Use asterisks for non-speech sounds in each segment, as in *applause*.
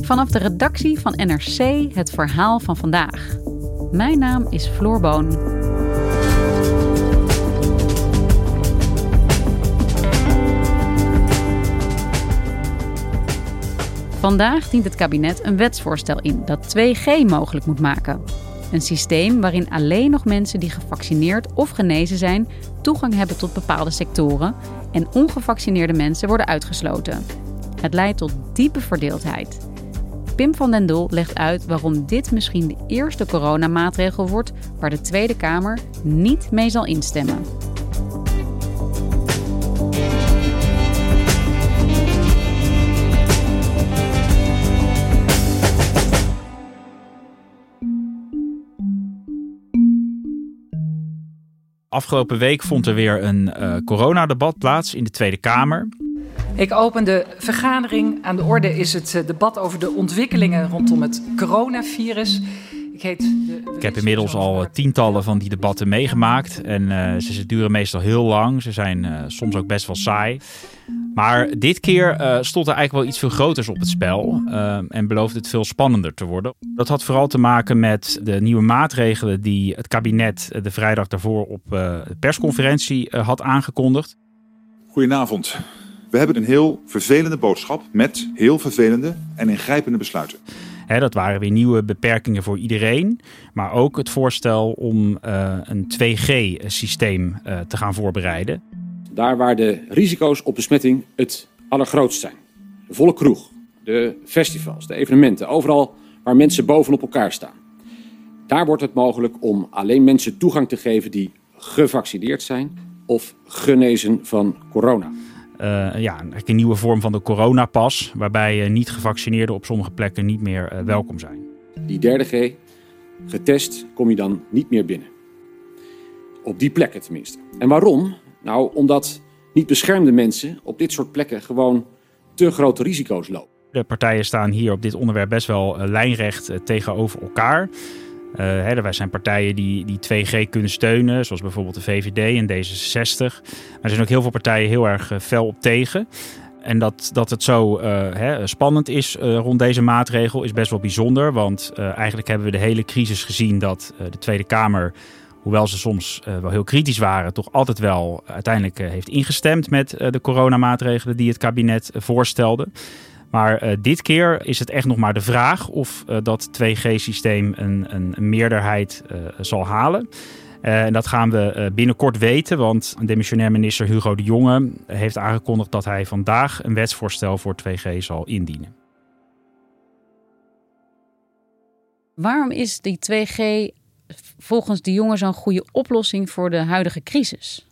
Vanaf de redactie van NRC het verhaal van vandaag. Mijn naam is Floor Boon. Vandaag dient het kabinet een wetsvoorstel in dat 2G mogelijk moet maken. Een systeem waarin alleen nog mensen die gevaccineerd of genezen zijn toegang hebben tot bepaalde sectoren en ongevaccineerde mensen worden uitgesloten. Het leidt tot diepe verdeeldheid. Pim van den Doel legt uit waarom dit misschien de eerste coronamaatregel wordt waar de Tweede Kamer niet mee zal instemmen. Afgelopen week vond er weer een uh, coronadebat plaats in de Tweede Kamer. Ik open de vergadering. Aan de orde is het eh, debat over de ontwikkelingen rondom het coronavirus. Ik, heet de, ik heb inmiddels al tientallen van die debatten meegemaakt. En uh, ze, duren meestal heel lang. Ze zijn uh, soms ook best wel saai. Maar dit keer uh, stond er eigenlijk wel iets veel groters op het spel. en beloofde het veel spannender te worden. Dat had vooral te maken met de nieuwe maatregelen die het kabinet de vrijdag daarvoor op de persconferentie had aangekondigd. Goedenavond. We hebben een heel vervelende boodschap met heel vervelende en ingrijpende besluiten. dat waren weer nieuwe beperkingen voor iedereen. Maar ook het voorstel om uh, een 2G-systeem uh, te gaan voorbereiden. Daar waar de risico's op besmetting het allergrootst zijn. De volle kroeg, de festivals, de evenementen, overal waar mensen bovenop elkaar staan. Daar wordt het mogelijk om alleen mensen toegang te geven die gevaccineerd zijn of genezen van corona. Uh, ja, een nieuwe vorm van de coronapas, waarbij niet-gevaccineerden op sommige plekken niet meer uh, welkom zijn. Die derde G, getest, kom je dan niet meer binnen. Op die plekken tenminste. En waarom? Nou, omdat niet beschermde mensen op dit soort plekken gewoon te grote risico's lopen. De partijen staan hier op dit onderwerp best wel lijnrecht tegenover elkaar. Uh, hè, wij zijn partijen die, die 2G kunnen steunen, zoals bijvoorbeeld de VVD en D66. Maar er zijn ook heel veel partijen heel erg uh, fel op tegen. En dat, dat het zo uh, hè, spannend is rond deze maatregel is best wel bijzonder. Want eigenlijk hebben we de hele crisis gezien dat de Tweede Kamer, hoewel ze soms wel heel kritisch waren, toch altijd wel uiteindelijk heeft ingestemd met de coronamaatregelen die het kabinet voorstelde. Maar uh, dit keer is het echt nog maar de vraag of uh, dat 2G-systeem een, een, meerderheid uh, zal halen. en dat gaan we binnenkort weten, want demissionair minister Hugo de Jonge heeft aangekondigd dat hij vandaag een wetsvoorstel voor 2G zal indienen. Waarom is die 2G volgens de Jonge zo'n goede oplossing voor de huidige crisis?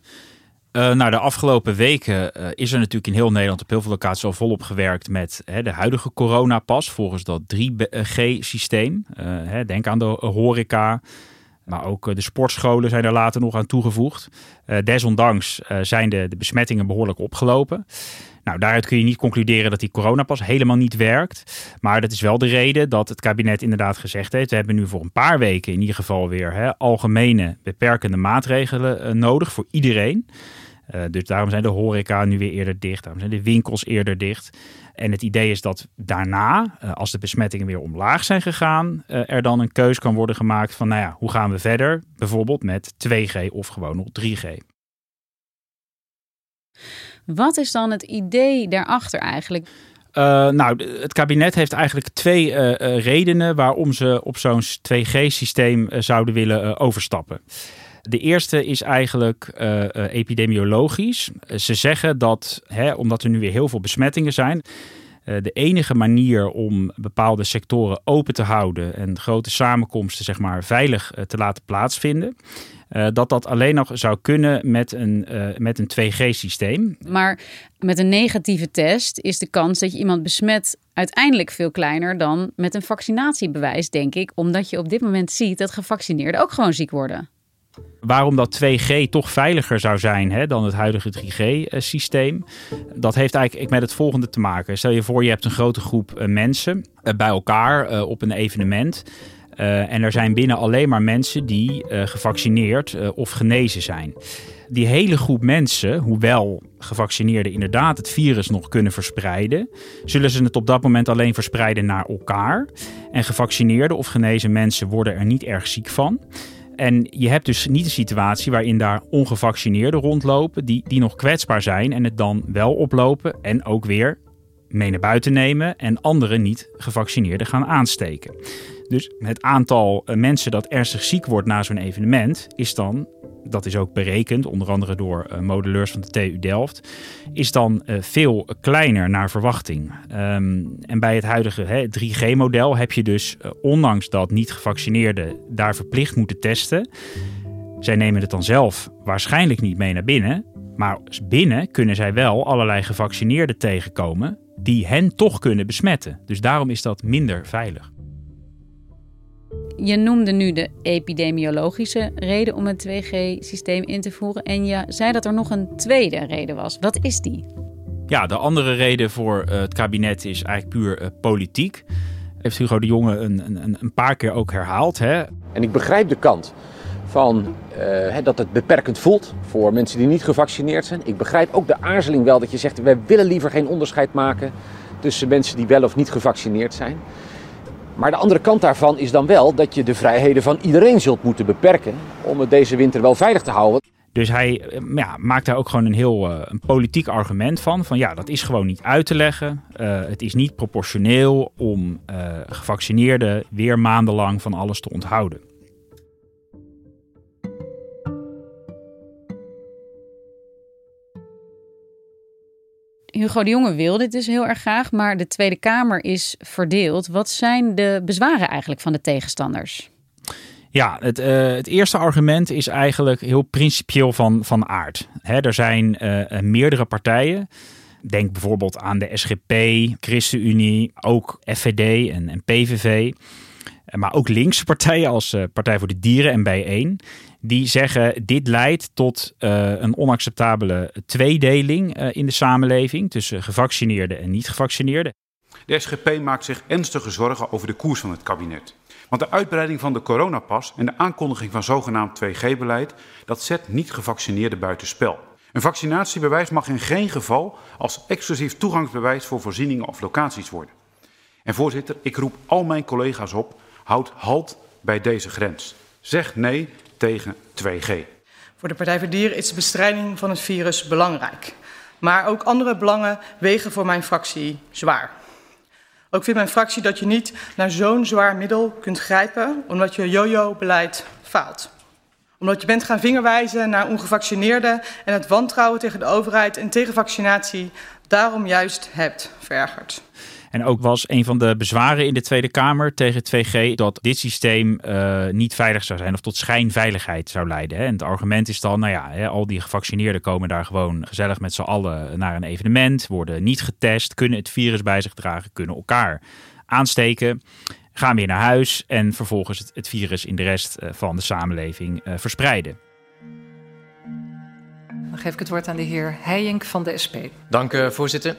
Uh, nou, de afgelopen weken uh, is er natuurlijk in heel Nederland op heel veel locaties al volop gewerkt met hè, de huidige coronapas volgens dat 3G-systeem. Uh, eh, denk aan de horeca, maar ook de sportscholen zijn er later nog aan toegevoegd. desondanks zijn de, de besmettingen behoorlijk opgelopen. Nou, daaruit kun je niet concluderen dat die coronapas helemaal niet werkt. Maar dat is wel de reden dat het kabinet inderdaad gezegd heeft: we hebben nu voor een paar weken in ieder geval weer hè, algemene beperkende maatregelen nodig voor iedereen. Uh, dus daarom zijn de horeca nu weer eerder dicht. Daarom zijn de winkels eerder dicht. En het idee is dat daarna, uh, als de besmettingen weer omlaag zijn gegaan, uh, er dan een keus kan worden gemaakt van, nou ja, hoe gaan we verder? Bijvoorbeeld met 2G of gewoon nog 3G. Wat is dan het idee daarachter eigenlijk? Uh, nou, het kabinet heeft eigenlijk twee uh, uh, redenen waarom ze op zo'n 2G-systeem zouden willen overstappen. De eerste is eigenlijk uh, uh, epidemiologisch. Ze zeggen dat, hè, omdat er nu weer heel veel besmettingen zijn, de enige manier om bepaalde sectoren open te houden en grote samenkomsten zeg maar, veilig te laten plaatsvinden, dat dat alleen nog zou kunnen met een, met een 2G-systeem. Maar met een negatieve test is de kans dat je iemand besmet uiteindelijk veel kleiner dan met een vaccinatiebewijs, denk ik. Omdat je op dit moment ziet dat gevaccineerden ook gewoon ziek worden. Waarom dat 2G toch veiliger zou zijn hè, dan het huidige 3G-systeem, dat heeft eigenlijk met het volgende te maken. Stel je voor, je hebt een grote groep uh, mensen bij elkaar op een evenement. En er zijn binnen alleen maar mensen die gevaccineerd of genezen zijn. Die hele groep mensen, hoewel gevaccineerden inderdaad het virus nog kunnen verspreiden, zullen ze het op dat moment alleen verspreiden naar elkaar. En gevaccineerde of genezen mensen worden er niet erg ziek van. En je hebt dus niet een situatie waarin daar ongevaccineerden rondlopen die, die nog kwetsbaar zijn en het dan wel oplopen en ook weer mee naar buiten nemen en anderen niet gevaccineerden gaan aansteken. Dus het aantal eh, mensen dat ernstig ziek wordt na zo'n evenement is dan, dat is ook berekend, onder andere door uh, modelleurs van de TU Delft, is dan uh, veel kleiner naar verwachting. Um, en bij het huidige 3G-model heb je dus, uh, ondanks dat niet-gevaccineerden daar verplicht moeten testen, zij nemen het dan zelf waarschijnlijk niet mee naar binnen, maar binnen kunnen zij wel allerlei gevaccineerden tegenkomen die hen toch kunnen besmetten. Dus daarom is dat minder veilig. Je noemde nu de epidemiologische reden om een 2G-systeem in te voeren. En je zei dat er nog een tweede reden was. Wat is die? Ja, de andere reden voor uh, het kabinet is eigenlijk puur uh, politiek. Heeft Hugo de Jonge een, een, een paar keer ook herhaald. Hè? En ik begrijp de kant van uh, dat het beperkend voelt voor mensen die niet gevaccineerd zijn. Ik begrijp ook de aarzeling wel dat je zegt: wij willen liever geen onderscheid maken tussen mensen die wel of niet gevaccineerd zijn. Maar de andere kant daarvan is dan wel dat je de vrijheden van iedereen zult moeten beperken om het deze winter wel veilig te houden. Dus hij eh, ja, maakt daar ook gewoon een heel uh, een politiek argument van. Van ja, dat is gewoon niet uit te leggen. Uh, het is niet proportioneel om gevaccineerden weer maandenlang van alles te onthouden. Hugo de Jonge wil dit dus heel erg graag, maar de Tweede Kamer is verdeeld. Wat zijn de bezwaren eigenlijk van de tegenstanders? Ja, het, uh, het eerste argument is eigenlijk heel principieel van, van aard. Hè, er zijn uh, meerdere partijen. Denk bijvoorbeeld aan de SGP, ChristenUnie, ook FVD en PVV. Maar ook linkse partijen als Partij voor de Dieren en Bijeen die zeggen dit leidt tot uh, een onacceptabele tweedeling in de samenleving tussen gevaccineerden en niet-gevaccineerden. De SGP maakt zich ernstige zorgen over de koers van het kabinet. Want de uitbreiding van de coronapas en de aankondiging van zogenaamd 2G-beleid, dat zet niet-gevaccineerden buitenspel. Een vaccinatiebewijs mag in geen geval als exclusief toegangsbewijs voor voorzieningen of locaties worden. En voorzitter, ik roep al mijn collega's op, houd halt bij deze grens. Zeg nee tegen 2G. Voor de Partij voor Dieren is de bestrijding van het virus belangrijk. Maar ook andere belangen wegen voor mijn fractie zwaar. Ook vindt mijn fractie dat je niet naar zo'n zwaar middel kunt grijpen omdat je jojo-beleid faalt. Omdat je bent gaan vingerwijzen naar ongevaccineerden en het wantrouwen tegen de overheid en tegen vaccinatie daarom juist hebt verergerd. En ook was een van de bezwaren in de Tweede Kamer tegen 2G dat dit systeem uh, niet veilig zou zijn of tot schijnveiligheid zou leiden. Hè. En het argument is dan, nou ja, hè, al die gevaccineerden komen daar gewoon gezellig met z'n allen naar een evenement, worden niet getest, kunnen het virus bij zich dragen, kunnen elkaar aansteken gaan weer naar huis en vervolgens het, het virus in de rest uh, van de samenleving uh, verspreiden. Dan geef ik het woord aan de heer Heijink van de SP. Dank u, voorzitter.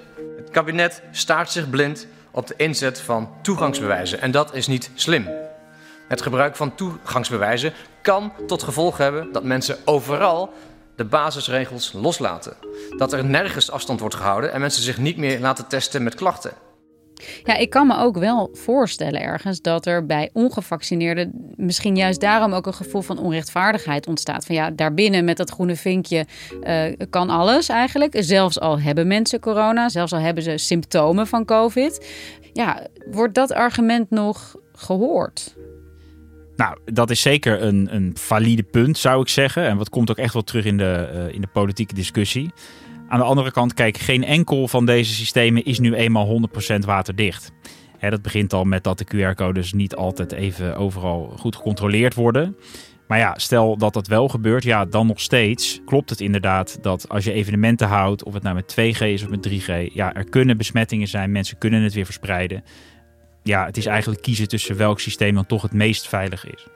Kabinet staart zich blind op de inzet van toegangsbewijzen. En dat is niet slim. Het gebruik van toegangsbewijzen kan tot gevolg hebben dat mensen overal de basisregels loslaten. Dat er nergens afstand wordt gehouden en mensen zich niet meer laten testen met klachten. Ja, ik kan me ook wel voorstellen ergens dat er bij ongevaccineerden misschien juist daarom ook een gevoel van onrechtvaardigheid ontstaat. Van ja, daarbinnen met dat groene vinkje uh, kan alles eigenlijk. Zelfs al hebben mensen corona, zelfs al hebben ze symptomen van COVID. Ja, wordt dat argument nog gehoord? Nou, dat is zeker een, een valide punt, zou ik zeggen. En wat komt ook echt wel terug in de, uh, in de politieke discussie. Aan de andere kant, kijk, geen enkel van deze systemen is nu eenmaal 100% waterdicht. Dat begint al met dat de QR-codes niet altijd even overal goed gecontroleerd worden. Maar ja, stel dat dat wel gebeurt, ja, dan nog steeds klopt het inderdaad dat als je evenementen houdt, of het nou met 2G is of met 3G, ja, er kunnen besmettingen zijn, mensen kunnen het weer verspreiden. Ja, het is eigenlijk kiezen tussen welk systeem dan toch het meest veilig is.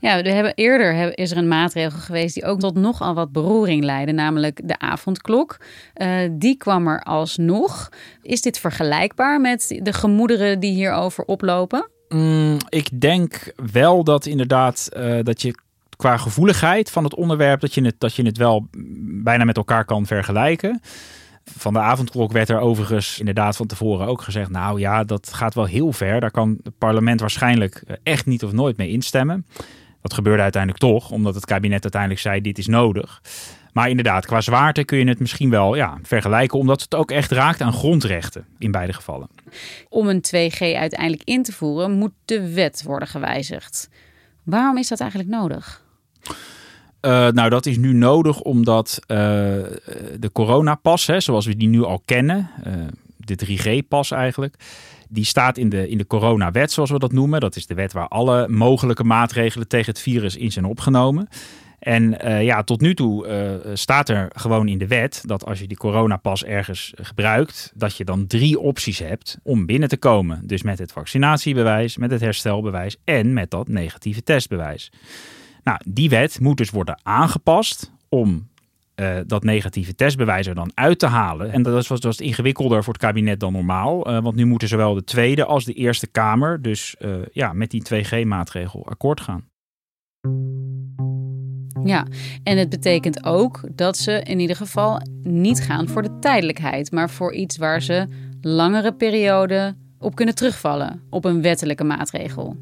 Ja, we hebben eerder is er een maatregel geweest die ook tot nogal wat beroering leidde, namelijk de avondklok. Uh, die kwam er alsnog. Is dit vergelijkbaar met de gemoederen die hierover oplopen? Mm, ik denk wel dat inderdaad uh, dat je qua gevoeligheid van het onderwerp dat je het, dat je het wel bijna met elkaar kan vergelijken. Van de avondklok werd er overigens inderdaad van tevoren ook gezegd: Nou ja, dat gaat wel heel ver. Daar kan het parlement waarschijnlijk eh, echt niet of nooit mee instemmen. Dat gebeurde uiteindelijk toch, omdat het kabinet uiteindelijk zei: Dit is nodig. Maar inderdaad, qua zwaarte kun je het misschien wel ja, vergelijken, omdat het ook echt raakt aan grondrechten in beide gevallen. Om een 2G uiteindelijk in te voeren, moet de wet worden gewijzigd. Waarom is dat eigenlijk nodig? Uh, nou, dat is nu nodig omdat uh, de coronapas, hè, zoals we die nu al kennen, uh, de 3G-pas eigenlijk, die staat in de, in de coronawet, zoals we dat noemen. Dat is de wet waar alle mogelijke maatregelen tegen het virus in zijn opgenomen. En uh, ja, tot nu toe uh, staat er gewoon in de wet dat als je die coronapas ergens gebruikt, dat je dan drie opties hebt om binnen te komen. Dus met het vaccinatiebewijs, met het herstelbewijs en met dat negatieve testbewijs. Nou, die wet moet dus worden aangepast om uh, dat negatieve testbewijs er dan uit te halen. En dat was, ingewikkelder voor het kabinet dan normaal. Uh, want nu moeten zowel de Tweede als de Eerste Kamer dus uh, ja, met die 2G-maatregel akkoord gaan. Ja, en het betekent ook dat ze in ieder geval niet gaan voor de tijdelijkheid, maar voor iets waar ze langere periode op kunnen terugvallen, op een wettelijke maatregel.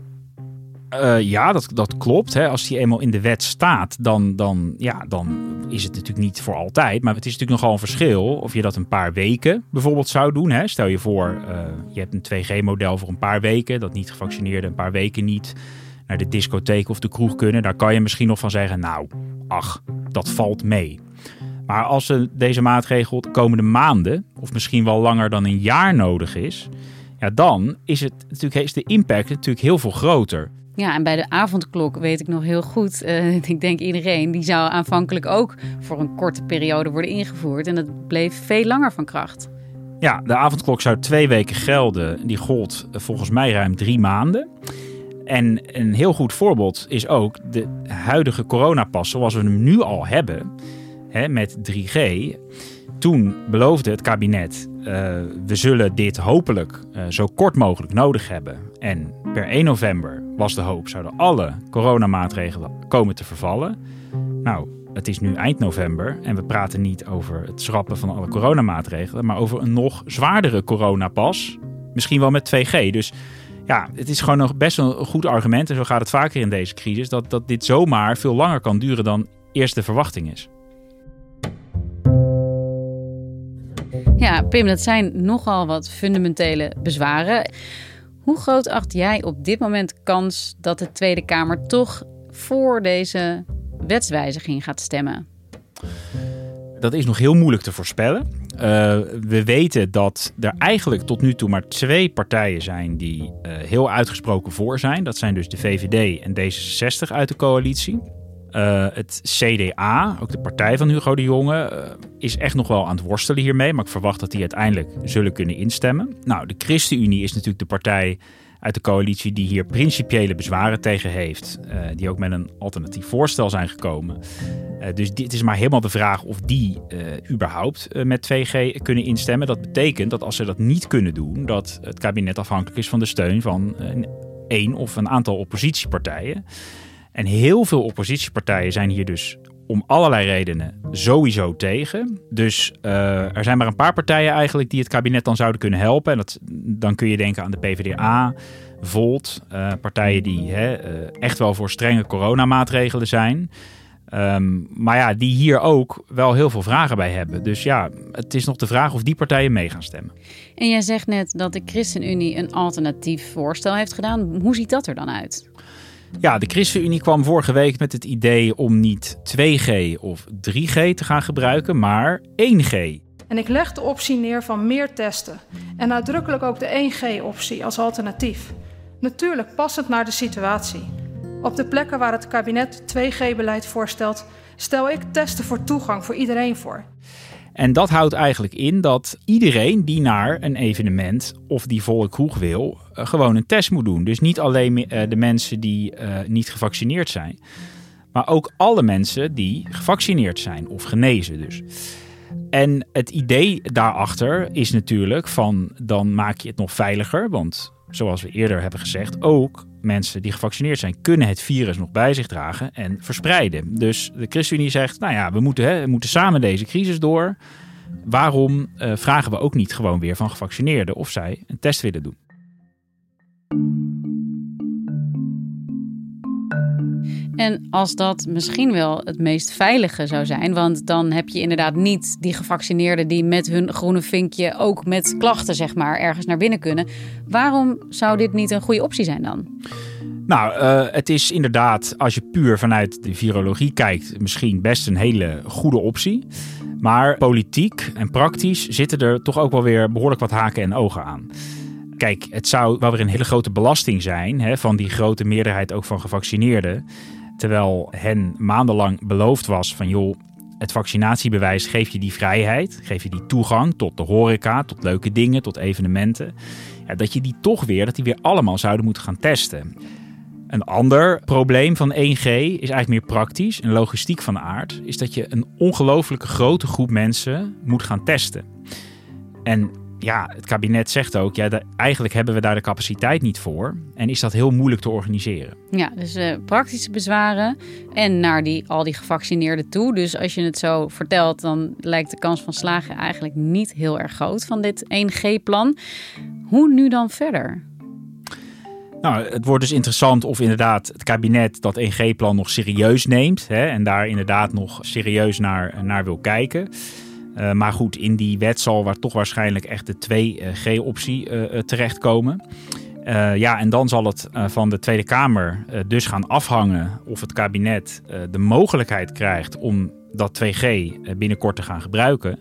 Uh, ja, dat, dat klopt. Hè. Als die eenmaal in de wet staat, dan, dan, ja, dan is het natuurlijk niet voor altijd. Maar het is natuurlijk nogal een verschil of je dat een paar weken bijvoorbeeld zou doen. Hè. Stel je voor, uh, je hebt een 2G-model voor een paar weken, dat niet gevaccineerde een paar weken niet naar de discotheek of de kroeg kunnen. Daar kan je misschien nog van zeggen, nou, ach, dat valt mee. Maar als er deze maatregel de komende maanden, of misschien wel langer dan een jaar nodig is, ja, dan is, het natuurlijk, is de impact natuurlijk heel veel groter. Ja, en bij de avondklok weet ik nog heel goed, uh, *laughs* ik denk iedereen, die zou aanvankelijk ook voor een korte periode worden ingevoerd. En dat bleef veel langer van kracht. Ja, de avondklok zou twee weken gelden. Die gold volgens mij ruim drie maanden. En een heel goed voorbeeld is ook de huidige coronapas zoals we hem nu al hebben, hè, met 3G. Toen beloofde het kabinet, uh, we zullen dit hopelijk zo kort mogelijk nodig hebben. En per 1 november was de hoop, zouden alle coronamaatregelen komen te vervallen. Nou, het is nu eind november en we praten niet over het schrappen van alle coronamaatregelen, maar over een nog zwaardere coronapas. Misschien wel met 2G. Dus ja, het is gewoon nog best een goed argument. En zo gaat het vaker in deze crisis. Dat, dat dit zomaar veel langer kan duren dan eerst de verwachting is. Ja, Pim, dat zijn nogal wat fundamentele bezwaren. Hoe groot acht jij op dit moment kans dat de Tweede Kamer toch voor deze wetswijziging gaat stemmen? Dat is nog heel moeilijk te voorspellen. Uh, we weten dat er eigenlijk tot nu toe maar twee partijen zijn die uh, heel uitgesproken voor zijn. Dat zijn dus de VVD en D66 uit de coalitie. Uh, het CDA, ook de partij van Hugo de Jonge, is echt nog wel aan het worstelen hiermee. Maar ik verwacht dat die uiteindelijk zullen kunnen instemmen. Nou, de ChristenUnie is natuurlijk de partij uit de coalitie die hier principiële bezwaren tegen heeft. Uh, die ook met een alternatief voorstel zijn gekomen. Dus dit is maar helemaal de vraag of die überhaupt met 2G kunnen instemmen. Dat betekent dat als ze dat niet kunnen doen, dat het kabinet afhankelijk is van de steun van één of een aantal oppositiepartijen. En heel veel oppositiepartijen zijn hier dus om allerlei redenen sowieso tegen. Dus uh, er zijn maar een paar partijen eigenlijk die het kabinet dan zouden kunnen helpen. En dat, dan kun je denken aan de PvdA, Volt, uh, partijen die hè, uh, echt wel voor strenge coronamaatregelen zijn. Um, maar ja, die hier ook wel heel veel vragen bij hebben. Dus ja, het is nog de vraag of die partijen mee gaan stemmen. En jij zegt net dat de ChristenUnie een alternatief voorstel heeft gedaan. Hoe ziet dat er dan uit? Ja, de ChristenUnie kwam vorige week met het idee om niet 2G of 3G te gaan gebruiken, maar 1G. En ik leg de optie neer van meer testen. En nadrukkelijk ook de 1G-optie als alternatief. Natuurlijk passend naar de situatie. Op de plekken waar het kabinet 2G-beleid voorstelt, stel ik testen voor toegang voor iedereen voor. En dat houdt eigenlijk in dat iedereen die naar een evenement of die volle kroeg wil, uh, gewoon een test moet doen. Dus niet alleen uh, de mensen die uh, niet gevaccineerd zijn, maar ook alle mensen die gevaccineerd zijn of genezen dus. En het idee daarachter is natuurlijk van dan maak je het nog veiliger, want zoals we eerder hebben gezegd, ook mensen die gevaccineerd zijn kunnen het virus nog bij zich dragen en verspreiden. Dus de ChristenUnie zegt, nou ja, we moeten, hè, we moeten samen deze crisis door. Waarom uh, vragen we ook niet gewoon weer van gevaccineerden of zij een test willen doen? En als dat misschien wel het meest veilige zou zijn, want dan heb je inderdaad niet die gevaccineerden die met hun groene vinkje ook met klachten zeg maar ergens naar binnen kunnen. Waarom zou dit niet een goede optie zijn dan? Nou, uh, het is inderdaad, als je puur vanuit de virologie kijkt, misschien best een hele goede optie. Maar politiek en praktisch zitten er toch ook wel weer behoorlijk wat haken en ogen aan. Kijk, het zou wel weer een hele grote belasting zijn hè, van die grote meerderheid ook van gevaccineerden. Terwijl hen maandenlang beloofd was van joh, het vaccinatiebewijs geeft je die vrijheid, geeft je die toegang tot de horeca, tot leuke dingen, tot evenementen. Ja, dat je die toch weer, dat die weer allemaal zouden moeten gaan testen. Een ander probleem van 1G is eigenlijk meer praktisch en logistiek van aard, is dat je een ongelooflijke grote groep mensen moet gaan testen. En ja, het kabinet zegt ook, ja, eigenlijk hebben we daar de capaciteit niet voor. En is dat heel moeilijk te organiseren. Ja, dus uh, praktische bezwaren en naar die, al die gevaccineerden toe. Dus als je het zo vertelt, dan lijkt de kans van slagen eigenlijk niet heel erg groot van dit 1G-plan. Hoe nu dan verder? Nou, het wordt dus interessant of inderdaad het kabinet dat 1G-plan nog serieus neemt. Hè, en daar inderdaad nog serieus naar, naar wil kijken. Uh, maar goed, in die wet zal waar toch waarschijnlijk echt de 2G-optie uh, uh, terechtkomen. ja, en dan zal het van de Tweede Kamer dus gaan afhangen of het kabinet de mogelijkheid krijgt om dat 2G binnenkort te gaan gebruiken.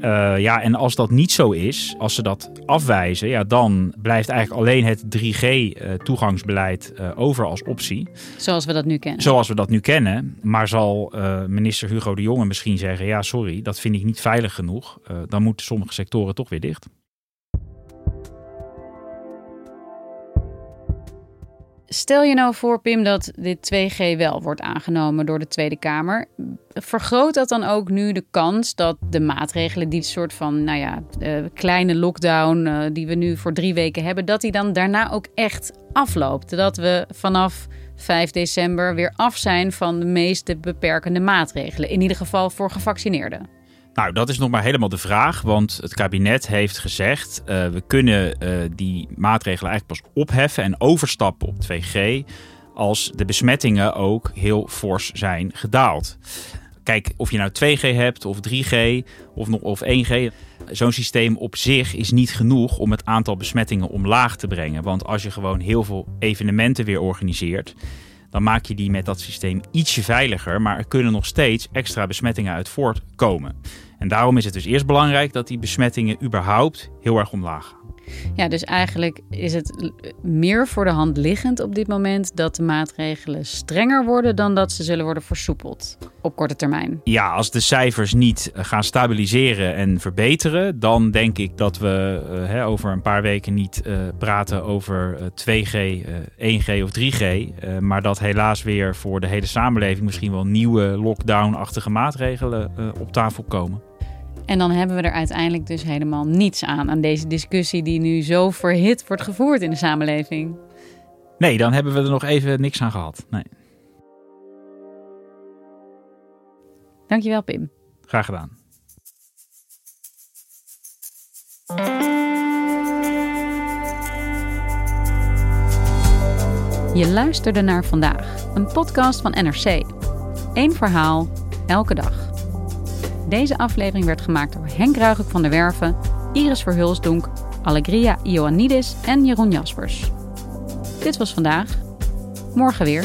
Uh, ja, en als dat niet zo is, als ze dat afwijzen, ja, dan blijft eigenlijk alleen het 3G-toegangsbeleid uh, uh, over als optie. Zoals we dat nu kennen. Zoals we dat nu kennen. Maar zal minister Hugo de Jonge misschien zeggen: ja, sorry, dat vind ik niet veilig genoeg. dan moeten sommige sectoren toch weer dicht. Stel je nou voor, Pim, dat dit 2G wel wordt aangenomen door de Tweede Kamer. Vergroot dat dan ook nu de kans dat de maatregelen, die soort van, nou ja, kleine lockdown uh, die we nu voor drie weken hebben, dat die dan daarna ook echt afloopt? Dat we vanaf 5 december weer af zijn van de meeste beperkende maatregelen. In ieder geval voor gevaccineerden. Nou, dat is nog maar helemaal de vraag. Want het kabinet heeft gezegd: uh, we kunnen uh, die maatregelen eigenlijk pas opheffen en overstappen op 2G. als de besmettingen ook heel fors zijn gedaald. Kijk, of je nou 2G hebt of 3G of, nog, of 1G. Zo'n systeem op zich is niet genoeg om het aantal besmettingen omlaag te brengen. Want als je gewoon heel veel evenementen weer organiseert dan maak je die met dat systeem ietsje veiliger, maar er kunnen nog steeds extra besmettingen uit voortkomen. En daarom is het dus eerst belangrijk dat die besmettingen überhaupt heel erg omlaag gaan. Ja, dus eigenlijk is het meer voor de hand liggend op dit moment dat de maatregelen strenger worden dan dat ze zullen worden versoepeld op korte termijn. Ja, als de cijfers niet gaan stabiliseren en verbeteren, dan denk ik dat we hè, over een paar weken niet uh, praten over uh, 2G, 1G of 3G, maar dat helaas weer voor de hele samenleving misschien wel nieuwe lockdown-achtige maatregelen op tafel komen. En dan hebben we er uiteindelijk dus helemaal niets aan, aan deze discussie die nu zo verhit wordt gevoerd in de samenleving. Nee, dan hebben we er nog even niks aan gehad. Nee. Dankjewel, Pim. Graag gedaan. Je luisterde naar vandaag, een podcast van NRC. Eén verhaal, elke dag. Deze aflevering werd gemaakt door Henk Ruigelijk van der Werven, Iris Verhulsdonk, Allegria Ioannidis en Jeroen Jaspers. Dit was vandaag. Morgen weer.